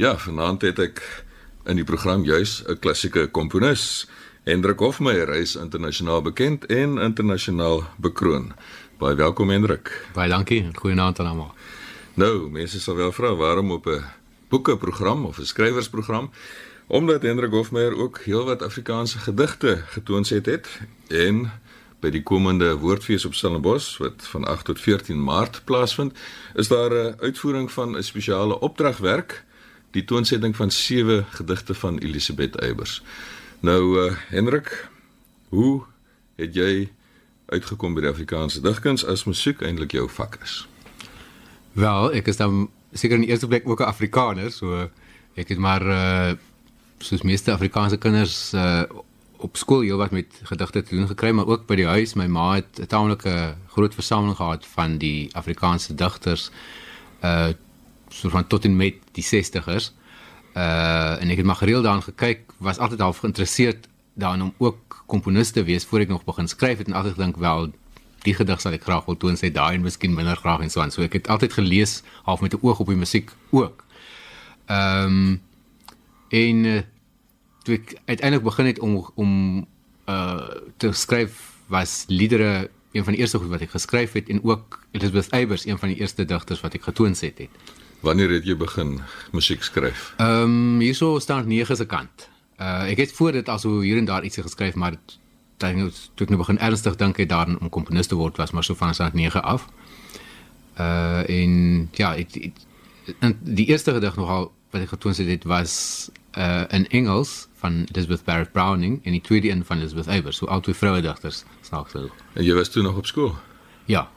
Ja, vanaand het ek in die program juis 'n klassieke komponis, Hendrik Hofmeyer, hy is internasionaal bekend en internasionaal bekroon. Baie welkom Hendrik. Baie dankie. Goeienaand aan almal. Nou, mense sal wel vra waarom op 'n boekeprogram of 'n skrywersprogram? Omdat Hendrik Hofmeyer ook heelwat Afrikaanse gedigte getoonset het en by die komende Woordfees op Stellenbosch wat van 8 tot 14 Maart plaasvind, is daar 'n uitvoering van 'n spesiale opdragwerk die toonsetting van sewe gedigte van Elisabeth Eybers. Nou uh, Hendrik, hoe het jy uitgekom by die Afrikaanse digkuns as musiek eintlik jou vak is? Wel, ek is dan seker in die eerste plek ook 'n Afrikaner, so ek het maar uh soos meeste Afrikaanse kinders uh op skool heelwat met gedigte te doen gekry, maar ook by die huis. My ma het 'n taamlike groot versameling gehad van die Afrikaanse digters uh so van tot en met die 60ers. Uh en ek het maar gereeld daaraan gekyk, was altyd half geïnteresseerd daarin om ook komponis te wees voor ek nog begin skryf het en altyd gedink wel die gedig sal ek graag wil toon sê daai en miskien minder graag en so aan. So ek het altyd gelees half met 'n oog op die musiek ook. Ehm um, en uh, toe ek uiteindelik begin het om om uh te skryf was liedere een van die eerste goed wat ek geskryf het en ook Elizabeth Eybers een van die eerste digters wat ek getoon het. het. Wanneer het jy begin musiek skryf? Ehm um, hierso staan 9 se kant. Uh ek het voor dit also hier en daar ietsie geskryf, maar dan nou toe ek nou begin ernstig dink het daaraan om komponis te word was maar so van staan 9 af. Uh en ja, ek, ek en die eerste gedig nogal wat ek getoon het was uh in Engels van Elizabeth Barrett Browning en die tweede een van Elizabeth Eybers, so albei vroue digters, snaaks so. En jy was toe nog op skool? Ja.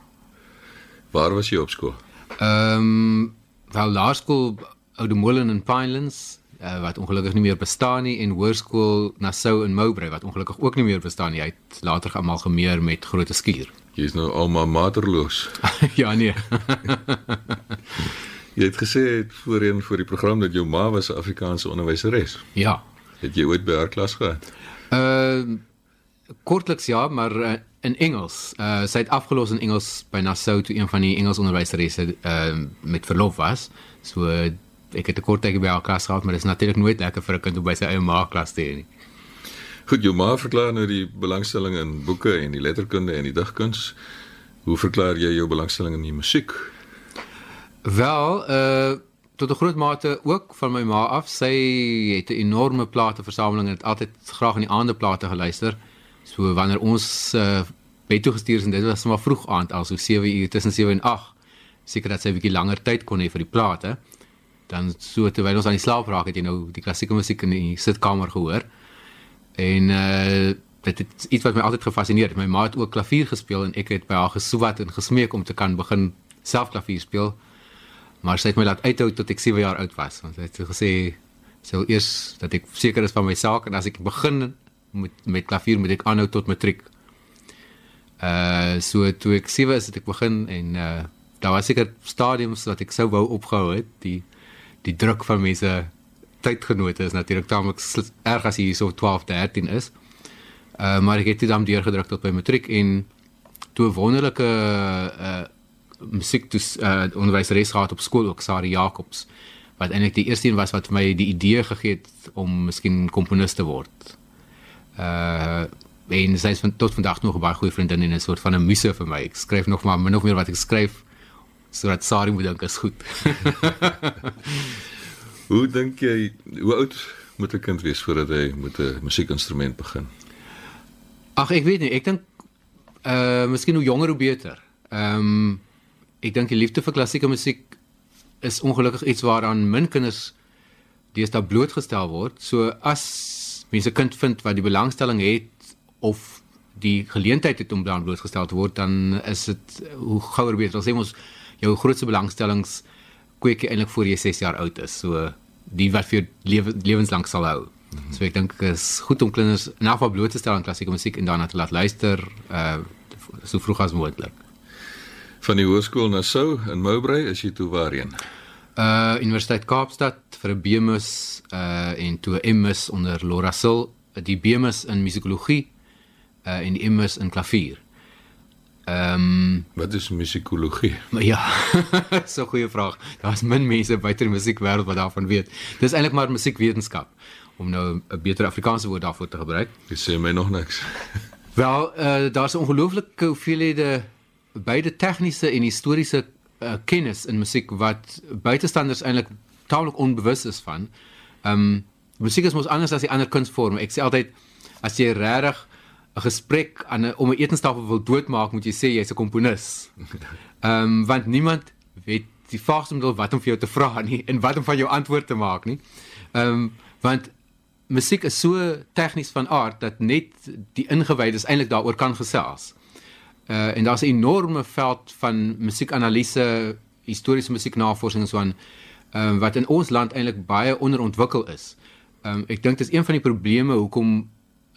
Waar was jy op skool? Ehm um, wel laerskool Oudemolen in Pinelands uh, wat ongelukkig nie meer bestaan nie en hoërskool Nassau in Mowbray wat ongelukkig ook nie meer bestaan nie. Hy het later geamalgameer met Grote Skuur. Jy is nou almal materloos. ja nee. jy het gesê voorheen vir die program dat jou ma was 'n Afrikaanse onderwyseres. Ja. Het jy ooit by haar klas gehad? Ehm uh, kortliks ja, maar uh, in Engels. Uh sy het afgelos in Engels by Nassau toe een van die Engels onderwyseresse ehm uh, met verlof was. So uh, ek het 'n kort tydjie by haar klas gehad, maar dit is natuurlik nooit lekker vir 'n kind om by sy eie ma klas te hê nie. Goed, jou ma verklaar nou die belangstelling in boeke en die letterkunde en die digkuns. Hoe verklaar jy jou belangstelling in die musiek? Wel, uh tot 'n groot mate ook van my ma af. Sy het 'n enorme plateversameling en het altyd graag in die aande plate geluister. So wanneer ons uh bed toe gestuur is en dit was maar vroeg aand, also 7 uur tussen 7 en 8, seker dat sy 'n bietjie langer tyd kon hê vir die plate. Dan so terwyl ons aan die slaap raak het jy nou die klassieke musiek in die sitkamer gehoor. En uh dit het iets wat my altyd gefassineer het. My ma het ook klavier gespeel en ek het by haar geswat en gesmeek om te kan begin self klavier speel. Maar sy het my laat uithou tot ek 7 jaar oud was. Want sy het gesê sy wil eers dat ek seker is van my saak en as ek begin met met klavier moet ek aanhou tot matriek. Uh so toe ek 7 is het ek begin en uh daar was seker stadiums wat ek sou wou opgehou het. Die die druk van mense tydgenote is natuurlik taamlik erg as jy so 12, 13 is. Uh maar ek het dit dan deurgedruk tot by matriek en toe wonderlike uh musiek dus uh onderwyseres gehad op skool ook Sari Jacobs wat eintlik die eerste een was wat vir my die idee gegee het om miskien komponis te word. Uh en sy is van tot vandag nog 'n baie goeie vriendin en 'n soort van 'n muse vir my. Ek skryf nog maar min of meer wat ek skryf sodat Sari moet dink is goed. hoe dink jy hoe oud moet 'n kind wees voordat hy met 'n musiekinstrument begin? Ag ek weet nie, ek dink uh miskien hoe jonger hoe beter. Ehm um, ek dink die liefde vir klassieke musiek is ongelukkig iets waaraan min kinders deesdae blootgestel word. So as mense kind vind wat die belangstelling het of die geleentheid het om daaraan blootgestel te word, dan is dit hoe gouer beter. Ons sê ons jou grootste belangstellings kweek jy eintlik voor jy 6 jaar oud is. So die wat vir lewe, lewenslank sal hou. Mm -hmm. So ek dink is goed om kinders in geval bloot te stel aan klassieke musiek en daarna te laat luister uh so vroeg as moontlik. Van die hoërskool na Sou in Mowbray is jy toe waarheen? Uh Universiteit Kaapstad vir 'n BMus uh en toe 'n MS onder Laura Sil, die BMus in musikologie uh en die MS in klavier. Ehm um, Wat is musikologie? Ja, so 'n goeie vraag. Daar's min mense buite die musiekwêreld wat daarvan weet. Dis eintlik maar musiekwetenskap om nou 'n beter Afrikaanse woord daarvoor te gebruik. Jy sê my nog niks. Wel, uh, daar's 'n ongelooflike hoeveelhede beide tegniese en historiese uh, kennis in musiek wat buitestanders eintlik taamlik onbewus is van. Ehm um, musiek is mos anders as die ander kunsvorme. Ek sê altyd as jy regtig 'n gesprek aan 'n om 'n etenstafel wil doodmaak, moet jy sê jy's 'n komponis. Ehm um, want niemand weet die vaagste middel wat om vir jou te vra nie en wat om van jou antwoord te maak nie. Ehm um, want musiek is so tegnies van aard dat net die ingewydes eintlik daaroor kan gesels. Uh en daar's 'n enorme veld van musiekanalise, historiese musieknavorsing en so aan um, wat in ons land eintlik baie onderontwikkel is. Um, ek dink dit is een van die probleme hoekom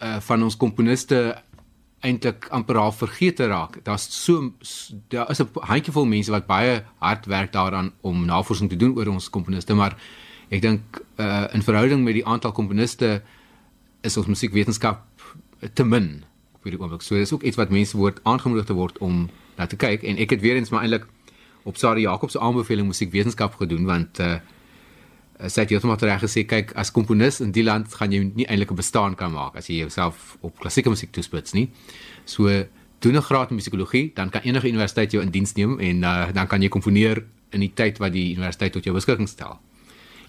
uh van ons komponiste eintlik amper half vergeet raak. Daar's so daar is 'n handjievol mense wat baie hard werk daaraan om navorsing te doen oor ons komponiste, maar ek dink uh in verhouding met die aantal komponiste is ons musiekwetenskap te min hierdie oomblik. So dis ook iets wat mense word aangemoedig te word om na te kyk en ek het weer eens maar eintlik op Sarah Jacobs se aanbeveling musiekwetenskap gedoen want uh sy het heeltemal reg gesê kyk as komponis in die land gaan jy nie eintlik 'n bestaan kan maak as jy jouself op klassieke musiek toespits nie. So doen 'n graad in musikologie, dan kan enige universiteit jou in diens neem en uh, dan kan jy komponeer in die tyd wat die universiteit tot jou beskikking stel.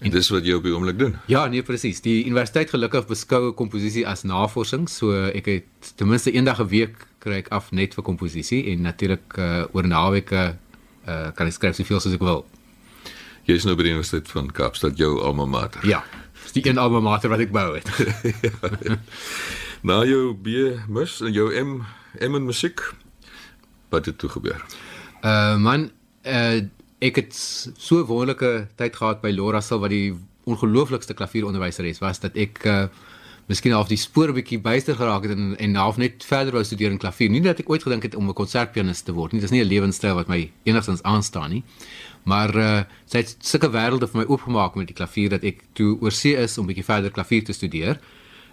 En dis wat jy op die oomblik doen. Ja, nee presies. Die universiteit gelukkig beskou komposisie as navorsing, so ek het ten minste eendag 'n week kry ek af net vir komposisie en natuurlik uh, oor naweke uh, kan ek skryf soveel soos ek wil. Jy is nou by die Universiteit van Kaapstad, jou alma mater. Ja, dis die een alma mater wat ek bou het. ja. Na jou B mus en jou M M in musiek wat het toe gebeur? Uh man, uh ek het so 'n wonderlike tyd gehad by Laura Sil wat die ongelooflikste klavieronderwyseres was dat ek uh miskien half die spoor bietjie byster geraak het en en half net verder wou studeer in klavier. Nie dat ek ooit gedink het om 'n konsertpianis te word nie. Dis nie 'n lewenstyl wat my enigstens aanstaan nie. Maar uh sy het sulke wêrelde vir my oopgemaak met die klavier dat ek toe oorsee is om bietjie verder klavier te studeer.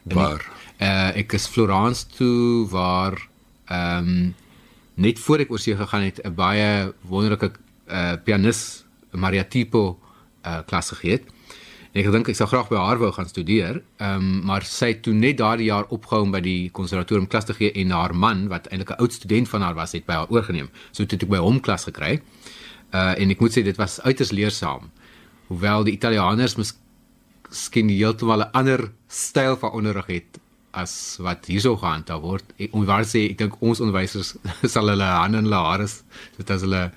Waar? Uh ek is Florence toe waar ehm um, net voor ek oorsee gegaan het 'n baie wonderlike uh pianis Maria Tipo uh klas gegee het. En ek dink ek sou graag by haar wou gaan studeer. Ehm um, maar sy het toe net daardie jaar opgehou by die konservatorium klas te gee en haar man wat eintlik 'n oud student van haar was, het by haar oorgeneem. So het ek by hom klas gekry. Uh en ek moet sê dit was uiters leersaam. Hoewel die Italianers miskien heeltemal 'n ander styl van onderrig het as wat hierso gehandhaaf word. Om waar sê ek dink ons onderwysers sal hulle hande in hulle hare sit as hulle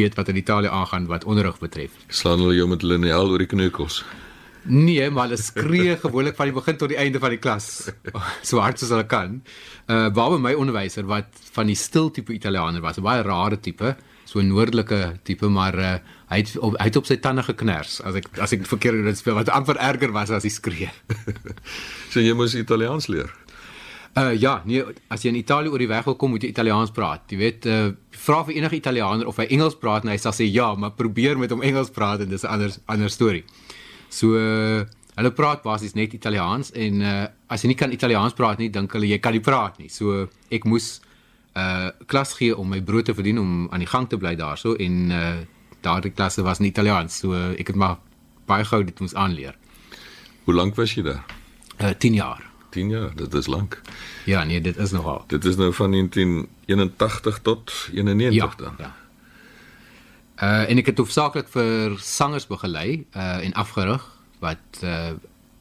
weet wat in Italië aangaan wat onderrig betref. Slaan hulle jou met lineaal oor die kneukels? Nee, maar hulle skree gewoonlik van die begin tot die einde van die klas. So hard soos hulle kan. Uh behalwe my onderwyser wat van die stil tipe Italianer was, 'n baie rare tipe, so 'n noordelike tipe, maar uh hy het op, hy het op sy tande geknars as ek as ek verkeerd dit speel wat amper erger was as die skree. so jy moes Italiaans leer. Uh ja, nee, as jy in Italië oor die weg wil kom, moet jy Italiaans praat. Jy weet, uh vra vir enige Italianer of hy Engels praat en hy sal sê ja, maar probeer met hom Engels praat en dis 'n ander ander storie. So uh, hulle praat basies net Italiaans en uh, as jy nie kan Italiaans praat nie, dink hulle jy kan nie praat nie. So ek moes uh klas gee om my brood te verdien om aan die gang te bly daarso en uh daardie klasse was in Italiaans. So uh, ek het maar baie gou dit moes aanleer. Hoe lank was jy daar? Uh 10 jaar. 10 jaar, dit is lank. Ja, nee, dit is nogal. Dit is nou van 1981 tot 91 ja, dan. Ja. Uh en ek het hoofsaaklik vir sangers begelei uh en afgerig wat uh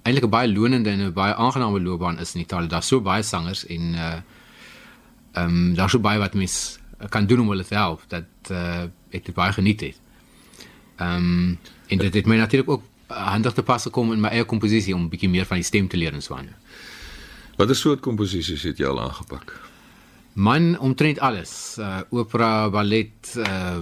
eintlik 'n baie lonende en 'n baie aangename loopbaan is in Italië. Daar's so baie sangers en uh ehm um, daar's so baie wat mens kan doen om hulle te help dat uh ek dit baie geniet het. Ehm um, en dit het my natuurlik ook handig te pas gekom in my eie komposisie om 'n bietjie meer van die stem te leer en so aan. Watter soort komposisies het jy al aangepak? Man omtrent alles. Uh opera, ballet, uh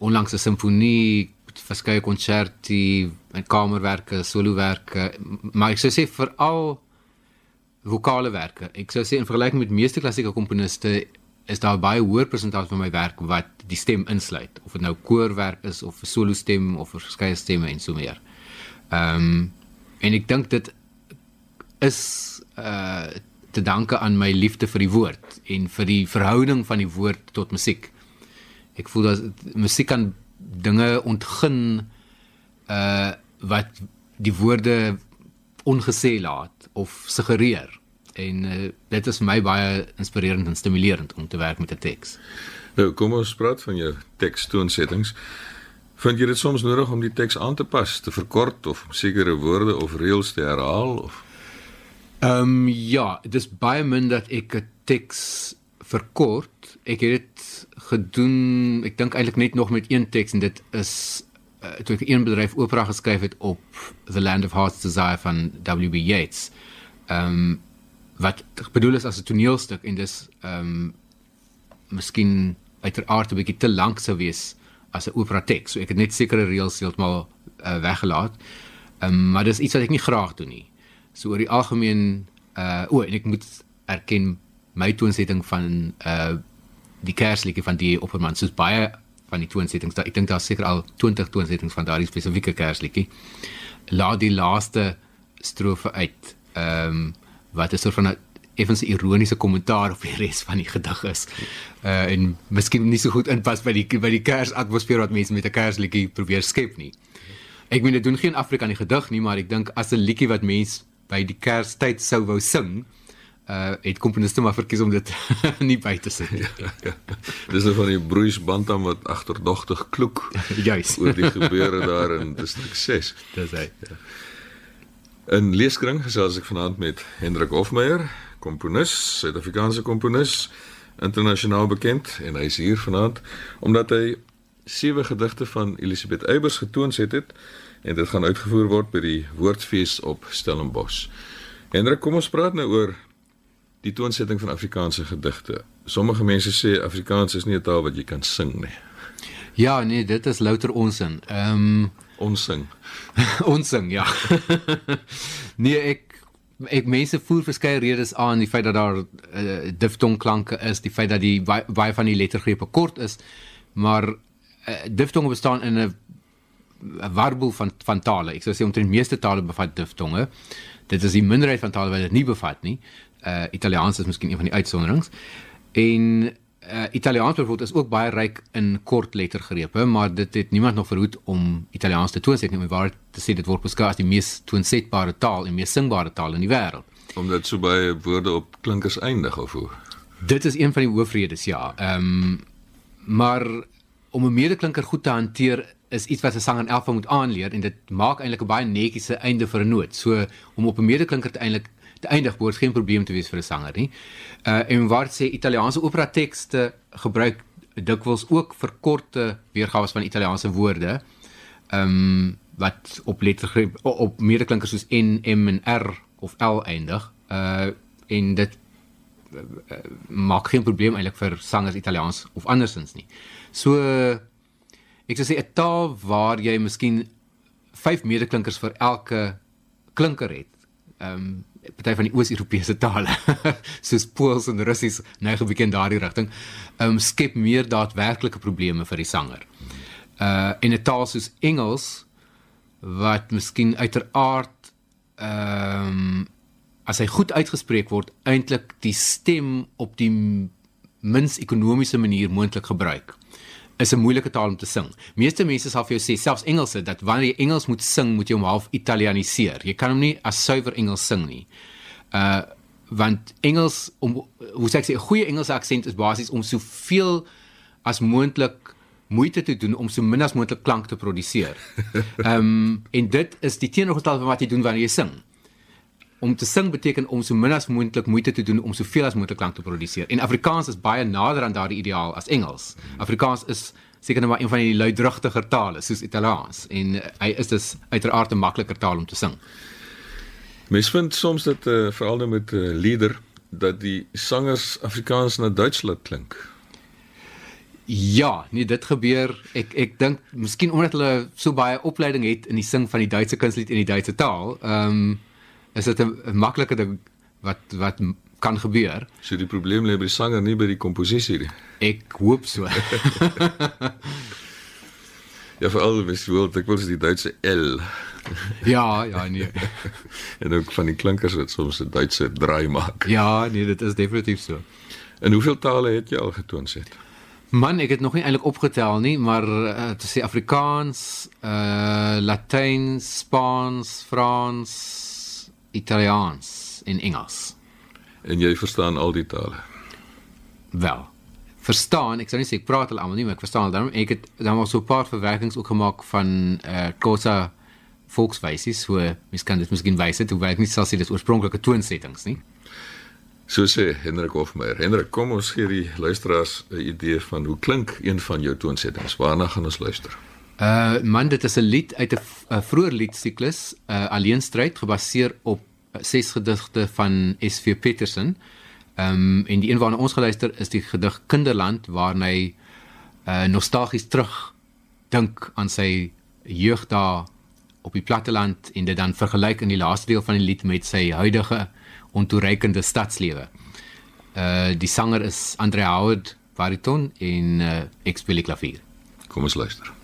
onlangs 'n simfonie, verskeie konserti, en kamerwerke, solowerke, maar ek sou sê veral vokale werke. Ek sou sê in vergelyking met meeste klassieke komponiste is daar baie hoër persentasie van my werk wat die stem insluit, of dit nou koorwerk is of 'n solo stem of verskeie stemme en so meer. Ehm um, en ek dink dit is uh te danke aan my liefde vir die woord en vir die verhouding van die woord tot musiek. Ek voel dat musiek kan dinge ontgin uh wat die woorde ongesê laat of suggereer. En uh, dit is vir my baie inspirerend en stimulerend om te werk met 'n teks. Nou, kom ons praat van jou tekstoonsettings. Vind jy dit soms nodig om die teks aan te pas, te verkort of sekere woorde of reëls te herhaal of Ehm um, ja, dit is baie min dat ek 'n teks verkort. Ek het dit gedoen, ek dink eintlik net nog met een teks en dit is uh, toe ek een bedryf opera geskryf het op The Land of Heart's Desire van W.B. Yeats. Ehm um, wat bedoel is as 'n toneelstuk en dis ehm um, miskien uiteraard 'n bietjie te lank sou wees as 'n opera teks. So ek het net sekere reëls heeltemal uh, weggelaat. Ehm um, maar dis iets wat ek nie graag doen nie. So oor die algemeen uh o, en ek moet erken my toonsetting van uh die kersliedjie van die Opperman soos baie van die toonsettings daar ek dink daar seker al 20 toonsettings van daardie spesifieke kersliedjie laat die laaste strofe uit ehm um, wat 'n soort van 'n effens ironiese kommentaar op die res van die gedig is. Uh en miskien nie so goed inpas by die by die kersatmosfeer wat mense met 'n kersliedjie probeer skep nie. Ek meen dit doen geen Afrika in die gedig nie, maar ek dink as 'n liedjie wat mense by die Kerstyd sou wou sing, uh het komponiste maar verkies om dit nie by te sit. Ja, ja. Dis nou van die broers Bantam wat agterdogtig kloek. Juis. oor die gebeure daar in distrik 6. Dis hy. Ja. In leeskring gesels ek vanaand met Hendrik Hofmeyer, komponis, Suid-Afrikaanse komponis, internasionaal bekend en hy is hier vanaand omdat hy sewe gedigte van Elisabeth Eybers getoon het, het en dit gaan uitgevoer word by die Woordfees op Stellenbosch. Hendrik, kom ons praat nou oor die toonsetting van Afrikaanse gedigte. Sommige mense sê Afrikaans is nie 'n taal wat jy kan sing nie. Ja, nee, dit is louter onsin. Ehm um, onsing. onsing, ja. nee, ek ek mense voer verskeie redes aan die feit dat daar uh, diftongklanke is, die feit dat die baie van die lettergrepe kort is, maar uh, diftonge bestaan in 'n warboel van van tale. Ek sou sê omtrent meeste tale bevat diftonge. Dit is die minderheid van tale wat dit nie bevat nie. Uh Italiaans is miskien een van die uitsonderings. En uh Italiaans byvoorbeeld is ook baie ryk in kort lettergrepe, maar dit het niemand nog verhoed om Italiaans te toonset nie, maar te sê dit word beskou as die mees toonsetbare taal en mees singbare taal in die wêreld. Omdat so baie woorde op klinkers eindig of hoe? Dit is een van die hoofredes, ja. Ehm um, maar om 'n medeklinker goed te hanteer is iets wat 'n sanger in elk geval moet aanleer en dit maak eintlik 'n baie netjiese einde vir 'n noot. So om op 'n medeklinker te eintlik te eindig behoort geen probleem te wees vir 'n sanger nie. Uh en wat sê Italiaanse opera tekste gebruik dikwels ook verkorte weergawe van Italiaanse woorde. Ehm um, wat op lettergreep op medeklinkers soos N, M en R of L eindig. Uh en dit uh, maak geen probleem eintlik vir sangers Italiaans of andersins nie. So ek sou sê 'n taal waar jy miskien 5 medeklinkers vir elke klinker het. Ehm um, party van die oos-Europese tale soos Pools en Russies neig bietjie in daardie rigting, ehm um, skep meer daadwerklike probleme vir die sanger. Uh in 'n taal soos Engels wat miskien uiteraard ehm um, as hy goed uitgespreek word, eintlik die stem op die mins ekonomiese manier moontlik gebruik is 'n moeilike taal om te sing. Meeste mense sal vir jou sê selfs Engelse dat wanneer jy Engels moet sing, moet jy hom half Italianiseer. Jy kan hom nie as suiwer Engels sing nie. Uh want Engels om hoe sê ek sê 'n goeie Engelse aksent is basies om soveel as moontlik moeite te doen om so min as moontlik klank te produseer. Ehm um, en dit is die teenoorgestelde van wat jy doen wanneer jy sing om te sing beteken om so min as moontlik moeite te doen om soveel as moontlik klank te produseer. En Afrikaans is baie nader aan daardie ideaal as Engels. Afrikaans is seker net maar een van die luidrugtiger tale soos Italiaans en uh, hy is dus uiteraard 'n makliker taal om te sing. Mens vind soms dat uh, veral nou met 'n uh, lieder dat die sangers Afrikaans na Duits laat klink. Ja, nee dit gebeur. Ek ek dink miskien omdat hulle so baie opleiding het in die sing van die Duitse kunslied en die Duitse taal. Ehm um, is dit 'n maklike ding wat wat kan gebeur. So die probleem lê by die sanger nie by die komposisie nie. Ek hoop so. ja, veral jy wil, ek wil die Duitse L. Ja, ja, nee. en ook van die klinkers wat soms 'n Duitse draai maak. Ja, nee, dit is definitief so. En hoeveel tale het jy al getoon sê? Man, ek het nog nie eintlik opgetel nie, maar uh, te sê Afrikaans, uh Latyn, Spaans, Frans, Italiaans en Engels. En jy verstaan al die tale. Wel. Verstaan, ek sou nie sê ek praat hulle almal nie, maar ek verstaan dan ek het dan was so 'n paar verwerkings ook gemaak van uh Xhosa volkswysies, so mens kan dit miskien wys het hoe werk nie sal sê dis oorspronklike toonsettings nie. So sê Hendrik Hofmeyer. Hendrik, kom ons gee die luisteraars 'n idee van hoe klink een van jou toonsettings. Waarna gaan ons luister? Uh man, dit is 'n lied uit 'n vroeë liedsiklus, uh Alleenstryd gebaseer op ses gedigte van SV Petersen. Ehm um, en die een waarna ons geluister is die gedig Kinderland waarin hy uh nostalgies terug dink aan sy jeug daar op die platteland en dit dan vergelyk in die laaste deel van die lied met sy huidige ontoereikende stadslewe. Uh die sanger is Andre Howard bariton en uh, ek speel die klavier. Kom ons luister.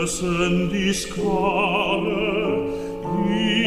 Vergessen die Skale, die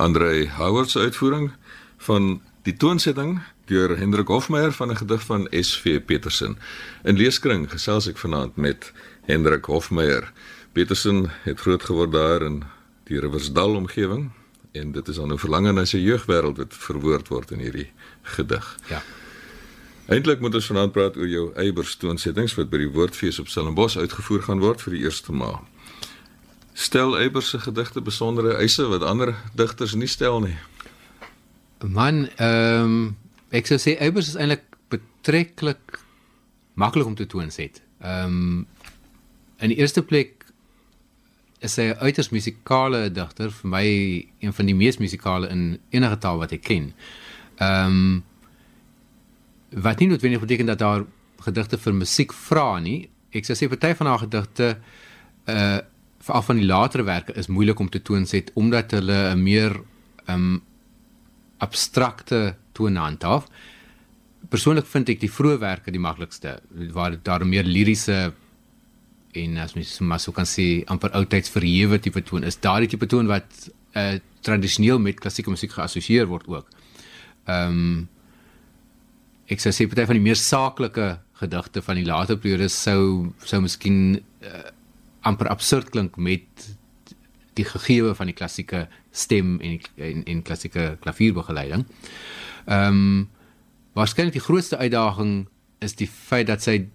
Andrei Howard se uitvoering van die toonsetting deur Hendrik Hofmeyer van 'n gedig van SV Petersen. In leeskring gesels ek vanaand met Hendrik Hofmeyer. Petersen het groot geword daar in die Riversdal omgewing en dit is dan 'n verlange na sy jeugwêreld wat verwoord word in hierdie gedig. Ja. Eintlik moet ons vanaand praat oor jou Eybers toonsettings wat by die Woordfees op Stellenbosch uitgevoer gaan word vir die eerste maal. Stel Eybers se gedigte besondere eise wat ander digters nie stel nie. Man, ehm um, ek sou sê Eybers is eintlik betreklik maklik om te toonset. Ehm um, in die eerste plek is hy 'n uiters musikale digter, vir my een van die mees musikale in enige taal wat ek ken. Ehm um, wat nie noodwendig beteken dat daar gedigte vir musiek vra nie. Ek sou sê party van haar gedigte uh veral van die latere werke is moeilik om te toonset omdat hulle 'n meer ehm um, abstrakte toon handhaaf. Persoonlik vind ek die vroeë werke die maklikste waar daar 'n meer liriese en as mens maar so kan sê amper oudtyds verhewe tipe toon is daardie tipe toon wat uh, tradisioneel met klassieke musiek geassosieer word ook. Ehm um, ek sou sê party van die meer saaklike gedigte van die later periode sou sou miskien uh, amper absurd klink met die gegeewe van die klassieke stem en en, en klassieke klavierbegeleiding. Ehm um, waarskynlik die grootste uitdaging is die feit dat sy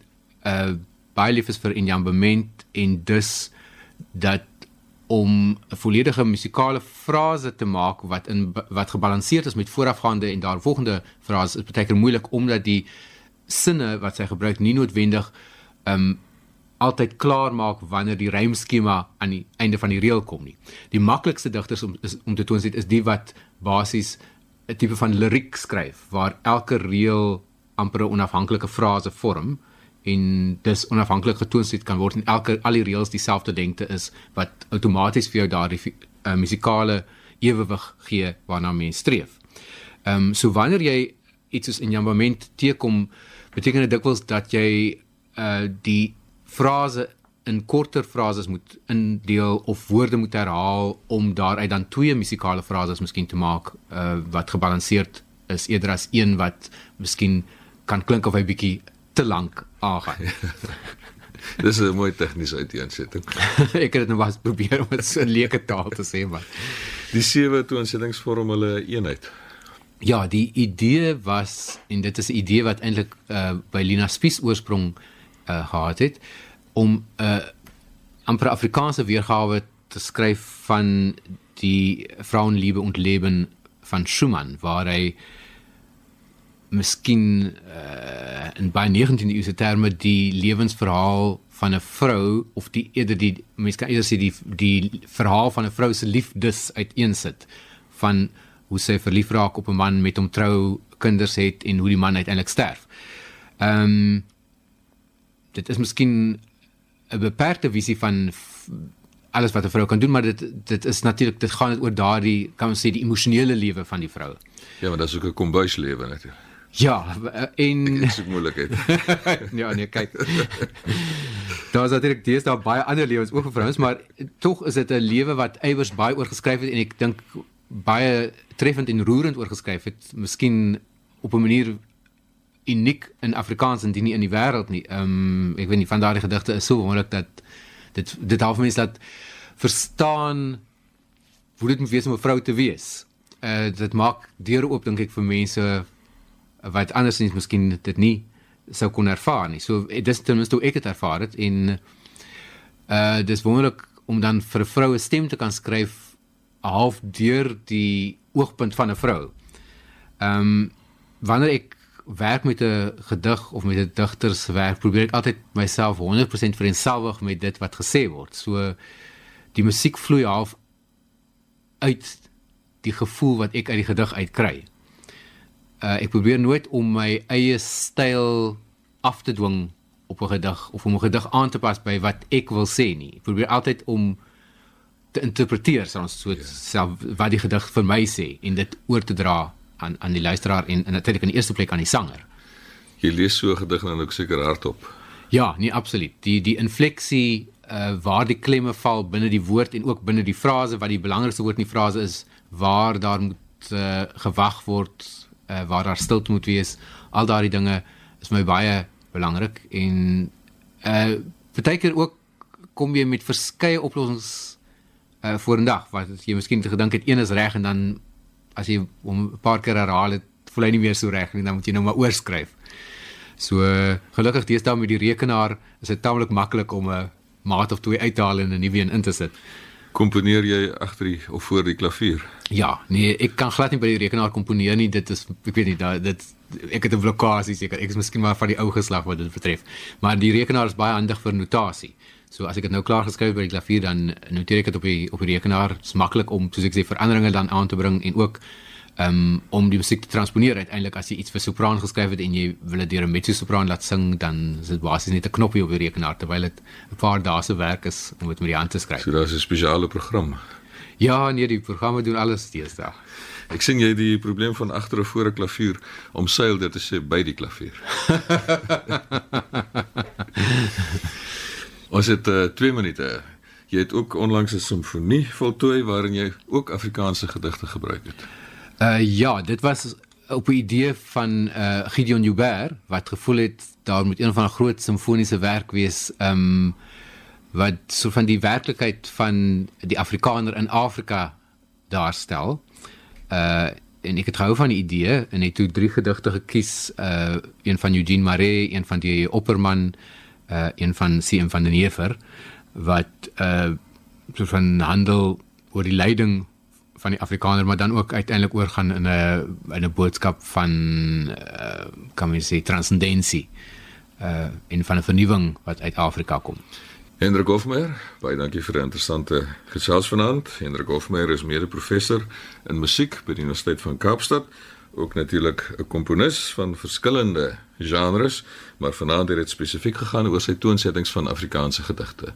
uh baie lief is vir enjambement en dus dat om 'n volledige musikale frase te maak wat in wat gebalanseerd is met voorafgaande en daarvolgende frases is baie moeilik omdat die sinne wat sy gebruik nie noodwendig um altyd klaar maak wanneer die rymskema aan die einde van die reël kom nie. Die maklikste digters om is, om te toon sit is die wat basies 'n tipe van liriek skryf waar elke reël amper 'n onafhanklike frase vorm en dis onafhanklik getoon sit kan word en elke al die reëls dieselfde lengte is wat outomaties vir jou daardie uh, musikale ewewig gee waarna mens streef. Ehm um, so wanneer jy iets is in jou moment teekom beteken dit dikwels dat jy uh die frase in korter frases moet indeel of woorde moet herhaal om daaruit dan twee musikale frases miskien te maak uh wat gebalanseerd is eerder as een wat miskien kan klink of hy bietjie te lank aangaan. Dis 'n mooi tegniese uiteensetting. ek het dit nou was probeer om dit so 'n leuke taal te sê maar die sewe toonsettings vorm hulle eenheid. Ja, die idee was en dit is 'n idee wat eintlik uh, by Lina Spies oorsprong uh, gehad het om 'n uh, amper Afrikaanse weergawe te skryf van die Frauenliebe und Leben van Schumann waar hy miskien uh, in baie 19de eeuse terme die lewensverhaal van 'n vrou of die eerder die mense kan eerder sê die die verhaal van 'n vrou se liefdes uiteensit van hoe sy verlief raak op 'n man met hom trou kinders het en hoe die man uiteindelik sterf. Ehm um, dit is miskien 'n beperkte visie van alles wat 'n vrou kan doen maar dit dit is natuurlik dit gaan oor daardie kan ons sê die emosionele lewe van die vrou. Ja, maar dit is ook 'n kombuislewe natuurlik. Ja, en dit is moeilikheid. ja, nee, kyk. Daar's natuurlik dis daar baie ander lewens ook vir vrouens, maar tog is dit 'n lewe wat eiwers baie oor geskryf het en ek dink baie treffend en roerend oor geskryf het. Miskien op 'n manier uniek in Afrikaans en nie in die wêreld nie. Ehm um, ek weet nie van daardie gedigte is so wonderlik dat dit dit half mense dat verstaan hoe dit moet wees om 'n vrou te wees. Uh dit maak deure oop dink ek vir mense wat andersins miskien dit nie sou kon ervaar nie. So eh, dis ten minste hoe ek dit ervaar het en uh dis wonderlik om dan vir 'n vroue stem te kan skryf half deur die oogpunt van 'n vrou. Ehm um, wanneer ek werk met 'n gedig of met 'n digterswerk, probeer ek altyd myself 100% vereensgewig met dit wat gesê word. So die musiek vloei half uit die gevoel wat ek uit die gedig uitkry uh, ek probeer nooit om my eie styl af te dwing op 'n gedig of om 'n gedig aan te pas by wat ek wil sê nie. Ek probeer altyd om te interpreteer soos so ja. self wat die gedig vir my sê en dit oor te dra aan aan die luisteraar en, en natuurlik in die eerste plek aan die sanger. Jy lees so 'n gedig dan ook seker hardop. Ja, nee absoluut. Die die infleksie uh waar die klemme val binne die woord en ook binne die frase wat die belangrikste woord in die frase is waar daar moet uh gewag word uh waar daar stilte moet wees al daardie dinge is my baie belangrik en uh partykeer ook kom jy met verskeie oplossings uh vorendag wat jy miskien gedink het een is reg en dan as jy hom 'n paar keer herhaal het voel hy nie meer so reg nie dan moet jy nou maar oorskryf. So gelukkig deesdae met die rekenaar is dit tamelik maklik om 'n maat of twee uit te haal en 'n nuwe een in te sit. Komponeer jy agter die of voor die klavier? Ja, nee, ek kan glad nie by die rekenaar komponeer nie. Dit is ek weet nie, da, dit ek het 'n blokkade seker. Ek is miskien maar van die ou geslag wat dit betref. Maar die rekenaar is baie handig vir notasie. So as ek dit nou klaar geskryf by die klavier dan noteer ek dit op die op die rekenaar. Dit is maklik om soos ek sê veranderinge dan aan te bring en ook um, om die musiek te transponeer uiteindelik as jy iets vir sopraan geskryf het en jy wil dit deur 'n mezzo-sopraan laat sing dan is dit basies net 'n knoppie op die rekenaar terwyl dit 'n paar dae se werk is om dit met die hand te skryf. So daar's 'n spesiale program. Ja, nee, die programme doen alles deesdae. Ek sien jy die probleem van agter of voor 'n klavier om seil dit te sê by die klavier. Ons het 2 uh, minute. Jy het ook onlangs 'n simfonie voltooi waarin jy ook Afrikaanse gedigte gebruik het. Uh ja, dit was op 'n idee van uh Gideon Joubert wat gevoel het daar moet een van 'n groot simfoniese werk wees um wat so van die werklikheid van die Afrikaner in Afrika daarstel. Uh en ek het gehou van die idee en het toe drie gedigte gekies, uh een van Eugene Maree, een van die Opperman, uh een van CM van den Heever wat uh so van handel oor die lyding van die Afrikaner maar dan ook uiteindelik oorgaan in 'n in 'n boodskap van uh, kan mens sê transcendensie uh in van 'n vernuwing wat uit Afrika kom. Hendrik Hofmeyer, baie dankie vir 'n interessante gesels vanaand. Hendrik Hofmeyer is mede-professor in musiek by die Universiteit van Kaapstad, ook natuurlik 'n komponis van verskillende genres, maar vanaand het dit spesifiek gegaan oor sy toonsettings van Afrikaanse gedigte.